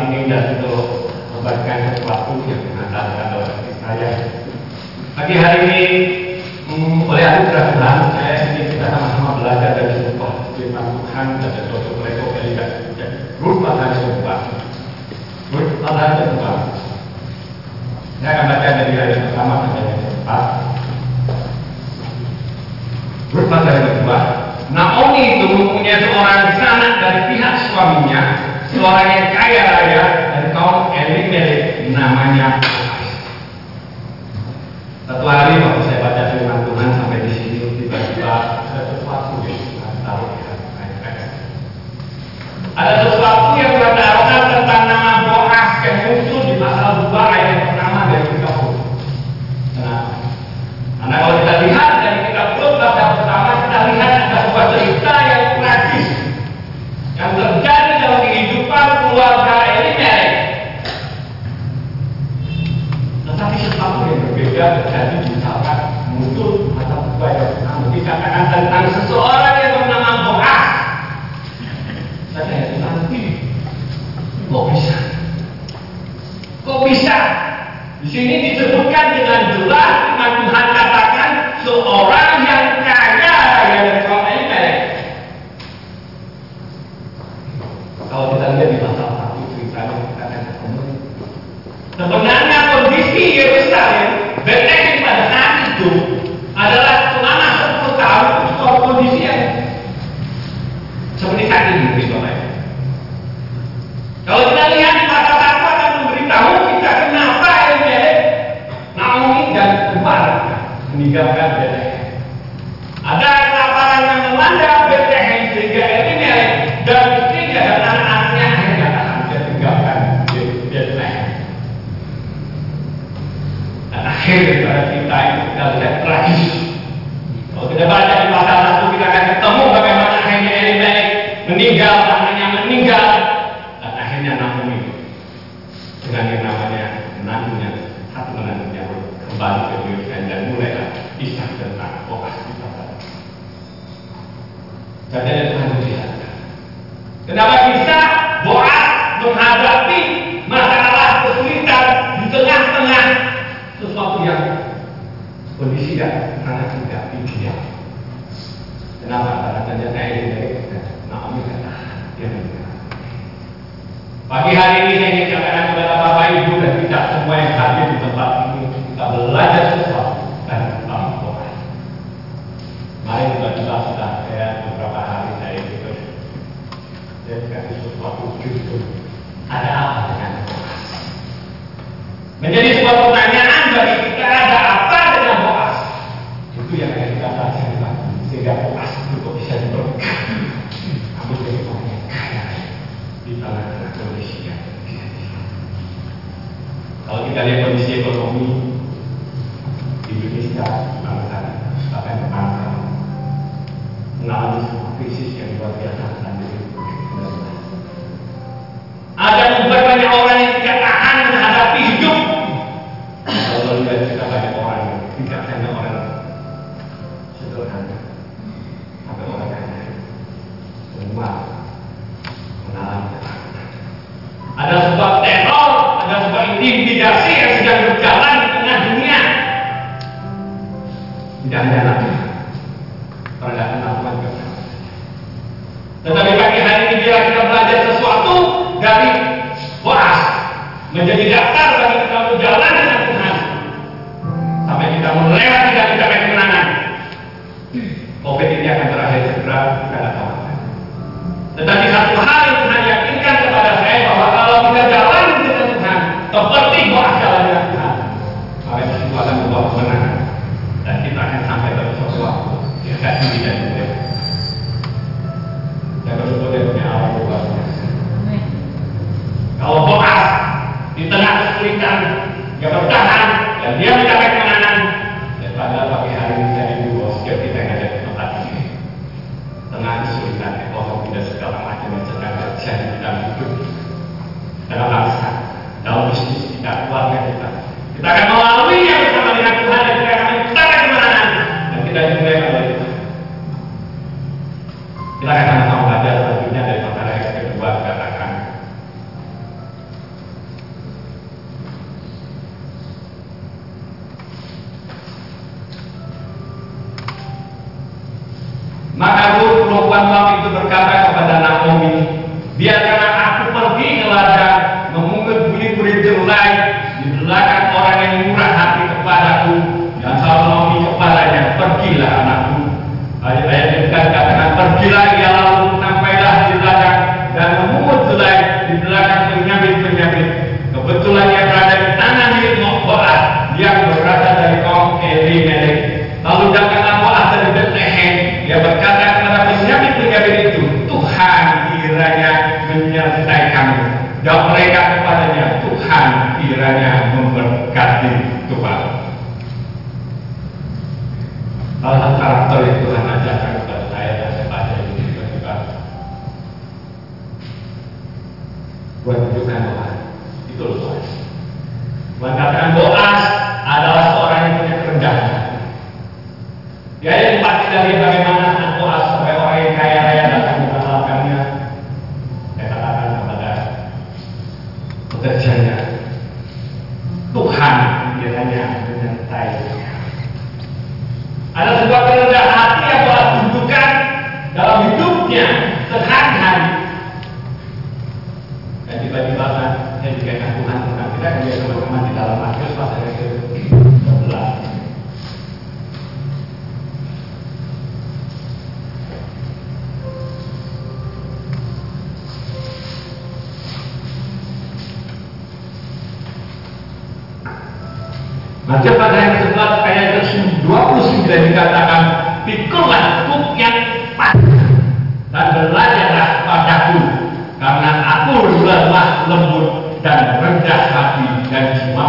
berpindah untuk membagikan sesuatu yang mengatakan oleh istri saya. Pagi hari ini hmm, oleh aku sudah bilang, saya ingin kita sama-sama belajar dari sumpah kita Tuhan dan dari suatu mereka yang tidak berubah dari sumpah. berubah dari sumpah. Saya akan baca dari hari pertama sampai ayat keempat. Berubah dari sumpah. Naomi itu mempunyai seorang sanak dari pihak suaminya suaranya kaya raya dan kaum elit-elit namanya Satu hari waktu dinikahkan dari semua yang hadir di tempat happiness. morning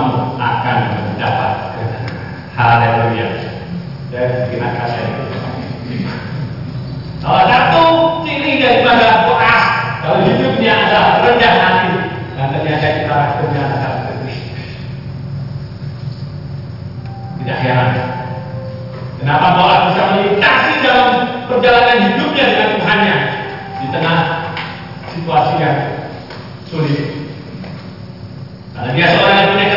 kamu akan mendapat Haleluya. Dan gunakan kasih. Salah satu ciri daripada koas dalam hidupnya adalah rendah hati. Dan ternyata kita rasanya adalah Tidak heran. Kenapa Boaz bisa melintasi dalam perjalanan hidupnya dengan Tuhannya di tengah situasi yang sulit? Karena dia seorang yang punya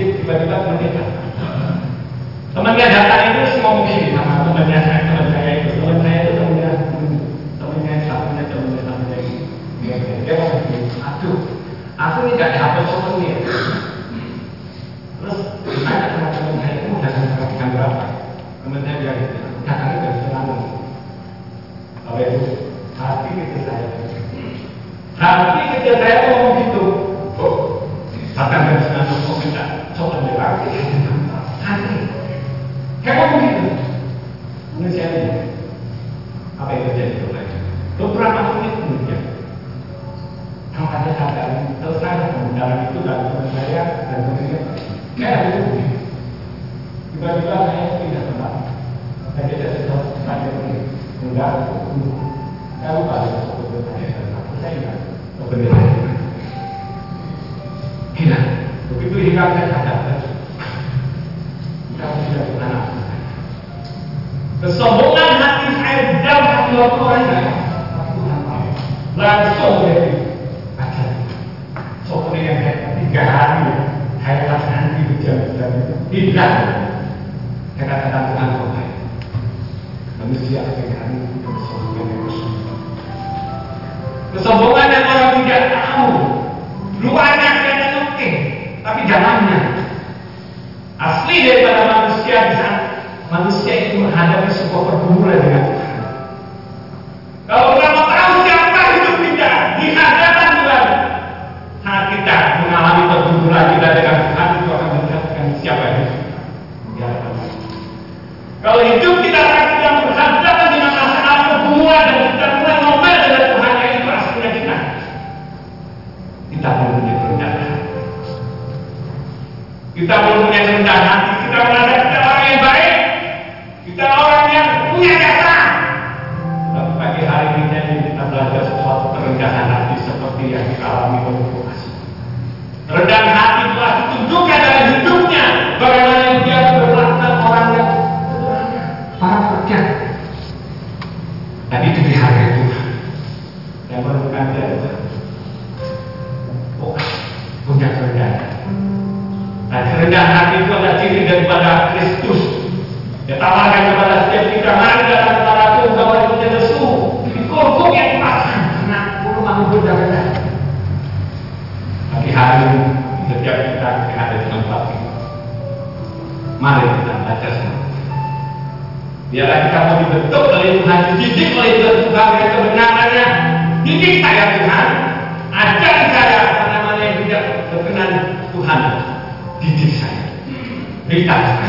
tiba-tiba menikah Ya, Biarlah kita mau dibentuk oleh Tuhan, dididik oleh Tuhan sebagai kebenarannya. Didik saya Tuhan, ajar saya apa namanya yang tidak berkenan Tuhan. Didik saya, hmm. beritahu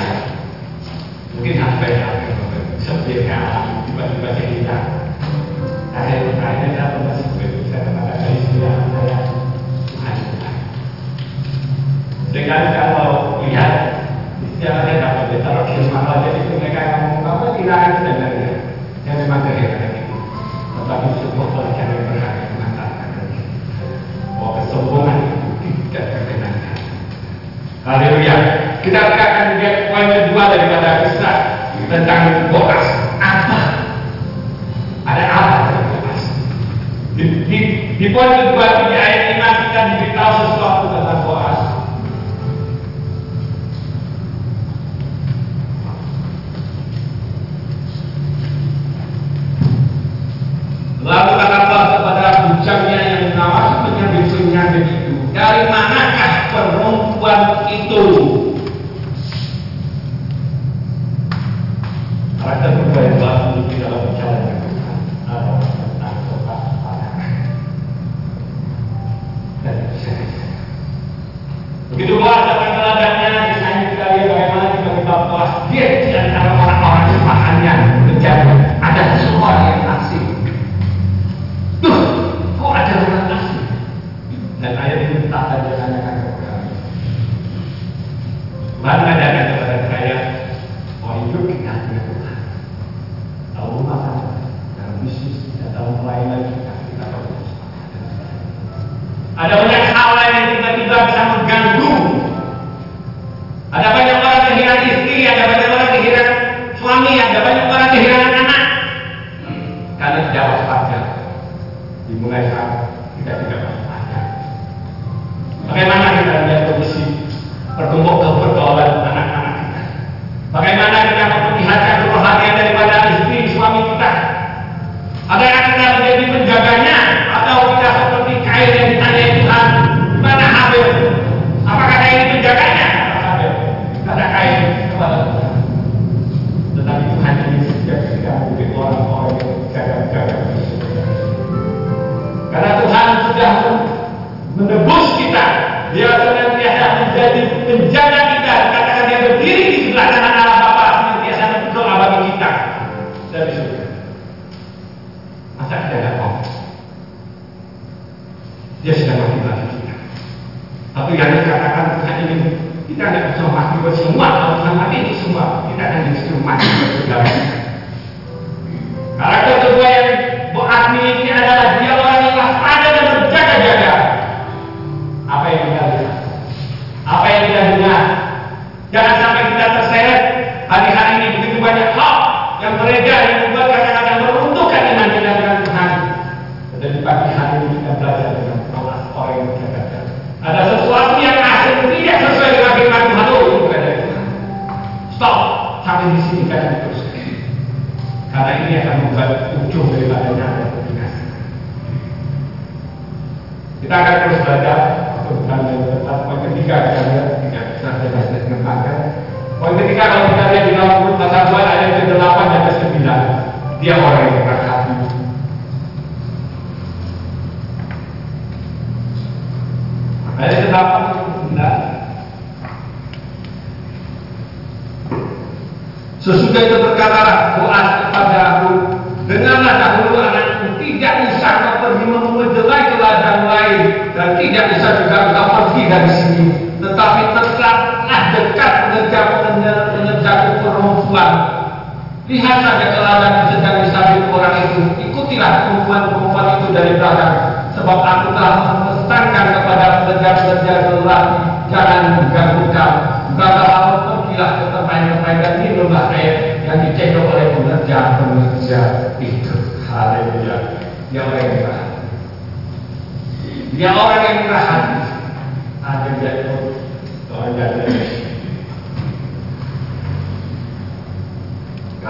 tentang Boas apa ada apa tentang Boas di, di, di poin kedua ini. ujung daripada ada. Kita akan terus belajar Lihat ada yang sedang disabit orang itu, ikutilah perempuan-perempuan itu dari belakang. Sebab aku telah memesankan kepada pekerja-pekerja Allah jangan mengganggu kau. bukanlah kamu pergilah ke tempat-tempat dan minumlah air yang dicekok oleh pekerja-pekerja itu. Haleluya. Yang lain merah. Yang orang yang merah hati. Ada jatuh. Orang.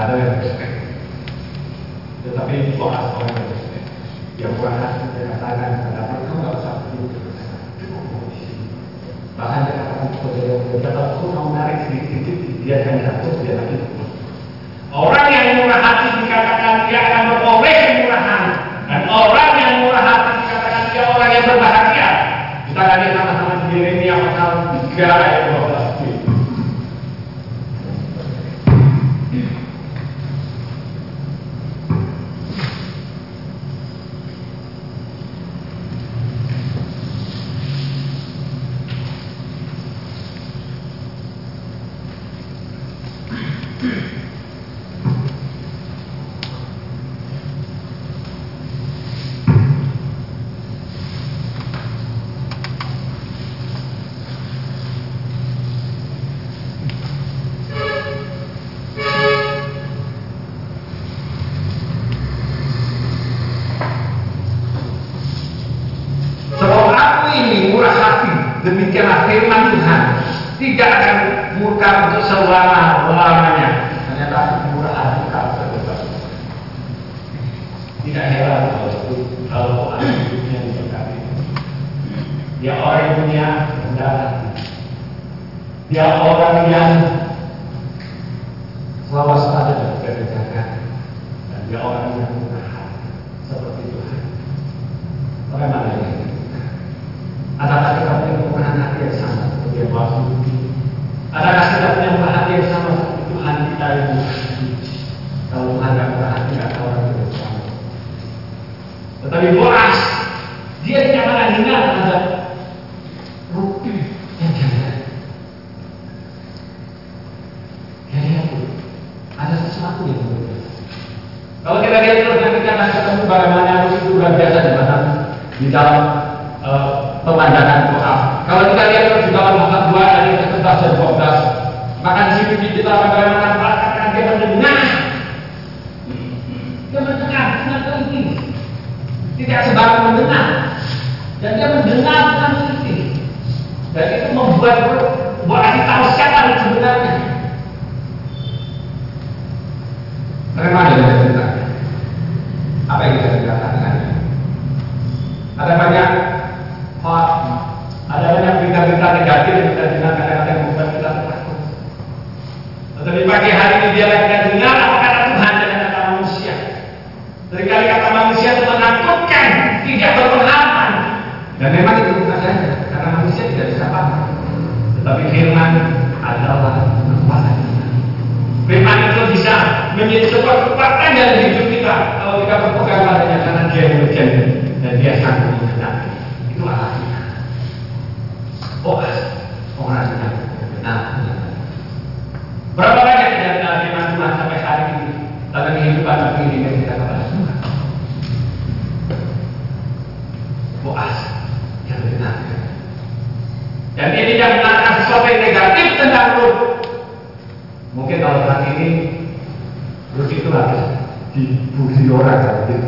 ada yang respect. Tetapi orang orang yang respect. Yang kurang asli dia katakan pendapat kamu nggak usah perlu bahkan dia katakan pekerja pekerja kalau kamu tarik sedikit sedikit dia akan jatuh dia lagi orang yang murah hati dikatakan dia akan beroleh kemurahan. Dan orang yang murah hati dikatakan dia orang yang berbahagia. Kita lihat sama-sama di yang pasal 3 ayat 12 kalau ada dunia diberkati. Dia ya orang yang punya. Dia ya orang yang itu kita bagaimana manfaatkan dia mendengar. Dia mendengar, dengan teliti, Tidak sebarang mendengar. Dan dia mendengar sangat penting. Dan itu membuat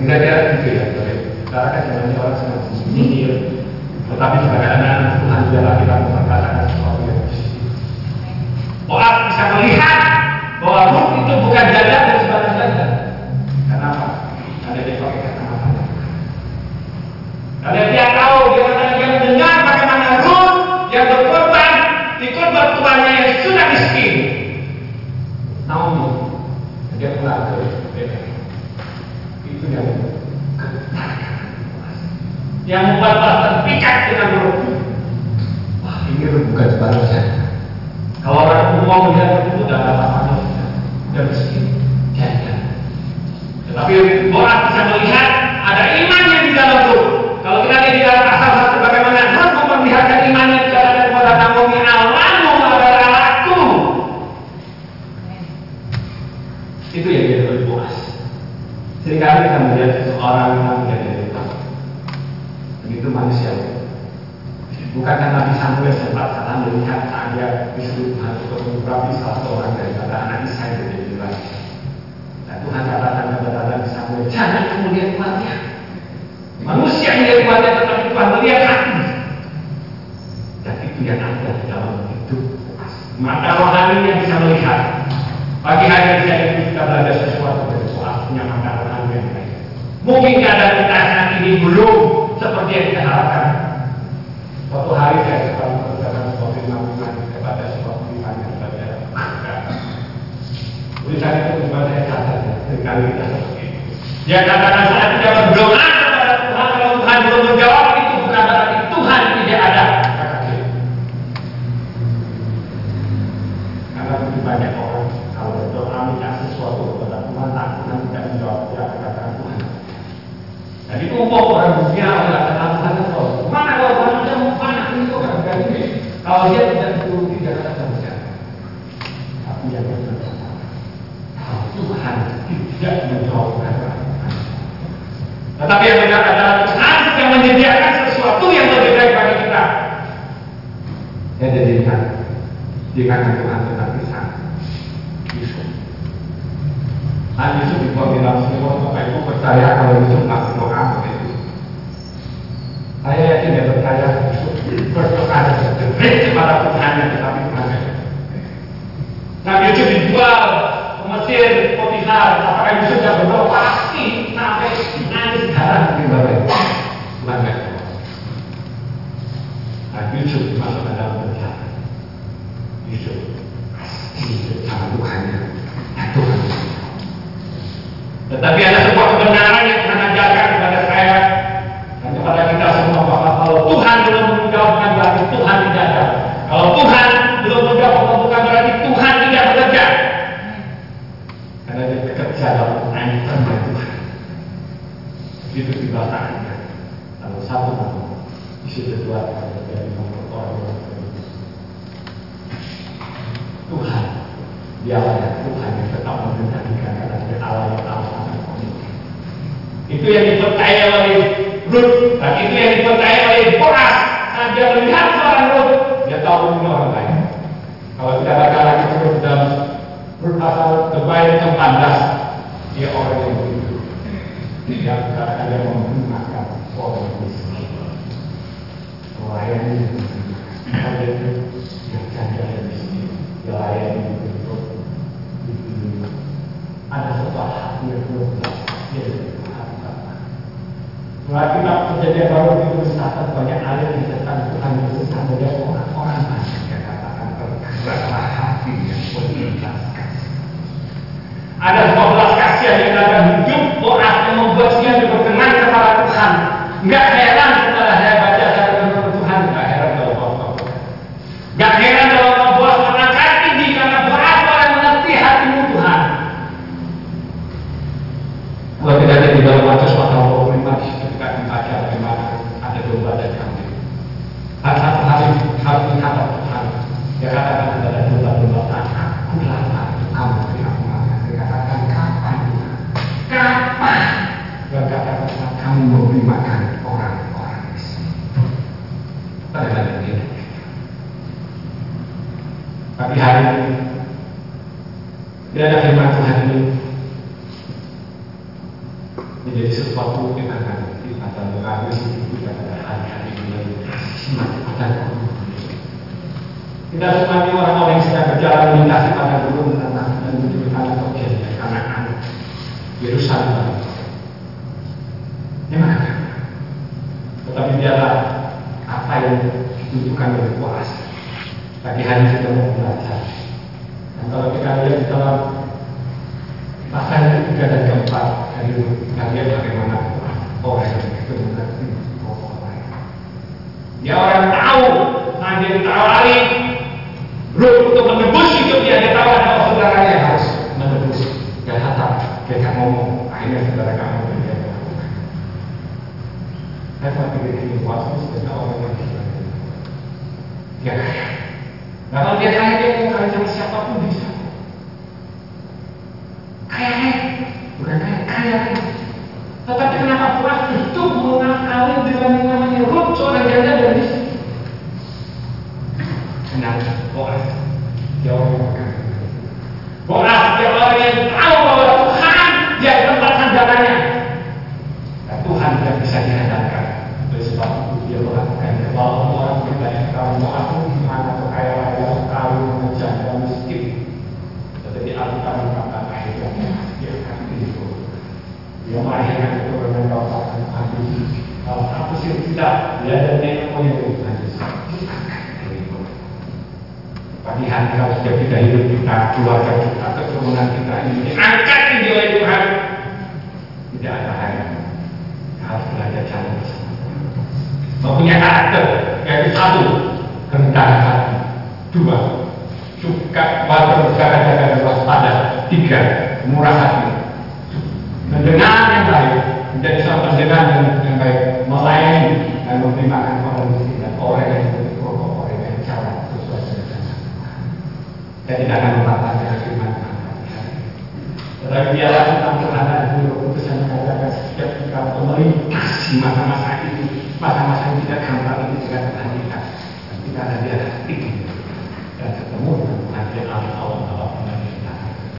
orang, kira-kira gitu ya. Karena kan sebenarnya orang sedang sendiri. Tetapi anak Tuhan adalah kita mengatakan sesuatu yang. Boas bisa melihat bahwa Ruth itu bukan jalan dan sebagai jalan. Kenapa? Karena dia pakai kata-kata Karena dia tahu, dia dia mendengar bagaimana Ruth yang berkorban di korban tuannya yang sudah miskin. Naomi, dia pulang ke Bethel. Itu yang yang membuat Boas terpikat dengan Ruth. Wah, ini bukan sebarang saja. Kalau orang umum melihat itu udah apa manusia, udah miskin. Tetapi Boas bisa melihat ada iman yang di dalam Ruth. Kalau kita lihat di dalam asal satu bagaimana Ruth memperlihatkan imannya kepada kepada Naomi Allahmu adalah Allahku. Itu yang dia Boas. Seringkali kita melihat seseorang yang menjadi depan. Begitu manusia. Bukan karena Nabi Samuel sempat salah melihat dia disuruh Tuhan untuk mengurapi salah seorang daripada anak Isa yang menjadi raja. Dan Tuhan katakan kepada Nabi Samuel, jangan kamu lihat wajah. Manusia melihat wajah tetapi Tuhan melihat hati. Dan itu yang ada di dalam hidup. Mata rohani yang bisa melihat. Pagi hari saya kita belajar sesuatu dari soal punya mata rohani yang baik. Mungkin keadaan kita saat ini belum seperti yang kita harapkan. Suatu hari saya mengerjakan sebuah firman kepada sebuah tulisan yang saya Tulisan itu membuat saya catat sekali kita seperti itu. Dia katakan saya tidak berdoa kepada Tuhan kalau Tuhan belum menjawab itu bukan berarti Tuhan tidak ada. Kata dia. Karena begitu banyak orang kalau berdoa minta sesuatu kepada Tuhan, tak Tuhan tidak menjawab dia akan katakan Tuhan. Jadi umum orang dunia adalah kata Tuhan itu. Mana kalau Tuhan ada mana ini kok kan ini? Kalau dia tidak dituruti dia akan bekerja. Tapi yang benar kalau Tuhan tidak menjawab kata Tetapi yang benar adalah Tuhan yang menyediakan sesuatu yang lebih baik bagi kita. Saya jadi ingat diingatkan Tuhan tentang kisah Yusuf. Nah Yusuf di bilang semua Bapak Ibu percaya kalau Yusuf nggak berdoa begitu. Saya yakin dia percaya Yusuf berdoa bergerak kepada Tuhan yang tetapi Tuhan Nabi Yusuf dijual ke Mesir, Potifar, Yusuf tidak berdoa pasti sampai nangis darah di bawah. Jawab. Nabi Yusuf dimasukkan dalam penjara. Yusuf pasti bersama Tuhannya. Tuhan tetapi ada sebuah kebenaran yang Tuhan ajarkan kepada saya dan kepada kita semua bahwa kalau Tuhan belum menjawabkan berarti Tuhan tidak ada. Kalau Tuhan belum menjawab bukan berarti Tuhan tidak bekerja. Karena dia bekerja dalam ancaman Tuhan. Begitu dibatakannya. Lalu satu nama, di situ dua dari nomor orang Tuhan, dialah yang Tuhan yang tetap mengendalikan karena dia Allah yang tahu itu yang dipercaya oleh Ruth dan itu yang dipercaya oleh Boaz nah, dia melihat seorang Ruth dia tahu ini orang lain kalau tidak baca lagi terus dalam Ruth pasal terbaik ke-14 dia orang yang begitu dia katakan dia menggunakan orang miskin melayani kalau dia itu dia jaga yang miskin dia layani untuk ada yang kita kejadian baru itu mencatat banyak ayat di tentang Tuhan Yesus orang-orang banyak yang katakan bergeraklah hati yang berikhlaskan. Ada sebuah belas kasihan yang dalam hidup orang yang membuat dia berkenan kepada Tuhan. Enggak heran setelah saya baca saya berkenan Tuhan, enggak heran kalau bapak Enggak heran kalau membuat mengangkat tinggi karena berat orang mengerti hatimu Tuhan. Kalau tidak ada di dalam Matius pasal 25 di situ kita membaca bagaimana ada domba dan kambing. Hari satu hari harus menghadap Tuhan. Dia katakan kepada domba-domba tanah, aku lapar. Biarlah firman Tuhan ini menjadi sesuatu yang akan kita mengalami kita pada hari-hari ini pada kita semua orang-orang yang sedang berjalan melintasi pada gunung tanah dan menuju tanah objek anak-anak Yerusalem. Ini mana? Tetapi biarlah apa yang ditunjukkan oleh kuasa. Pagi hari kita mau belajar. Dan kalau kita lihat di dalam pasal ketiga dan keempat, dari kita lihat bagaimana orang yang itu mengerti orang. Dia orang tahu, nanti ditawari, Ruh untuk menebus hidup dia, dia tahu ada saudaranya harus menebus. Dia datang, dia kan ngomong, akhirnya saudara kamu dia melakukan. Saya pikir ini sebenarnya orang yang dia kaya. Nah kalau dia kaya dia mau kaya sama siapa pun bisa. Kaya kaya, bukan kaya kaya kaya. Tetapi kenapa puas itu mau kawin dengan yang namanya Ruth seorang janda dan bisa? Kenapa? Boas dia orang yang makan. Boas dia orang yang tahu bahwa Tuhan dia tempat sandarannya. Dan Tuhan tidak bisa dihadapkan. Oleh sebab itu dia melakukan kalau orang bertanya kamu aku gimana tuh kaya raya tahu mengejar dan miskin. Tetapi Alkitab mengatakan akhirnya dia akan itu. Dia melahirkan keturunan bapak dan habis. Kalau aku sih moyang Tuhan Yesus. Pagi hari kalau sudah kita hidup kita, keluarga kita, keturunan kita ini diangkat tinggi oleh Tuhan. Tidak ada hari harus belajar cara bersama. Mempunyai karakter, yaitu satu, rendah hati. Dua, suka wajar berjaga-jaga dan waspada. Tiga, murah hati. Mendengar yang baik, menjadi seorang pendengar yang, yang baik, melayani dengan penerimaan kondisi dan orang yang berpikir orang yang jalan sesuai dengan jalan. Dan tidak akan mematahkan firman Tuhan tetapi biarlah kita berada di keputusan mengatakan setiap kita melintas di masa-masa ini. Masa-masa yang tidak kamu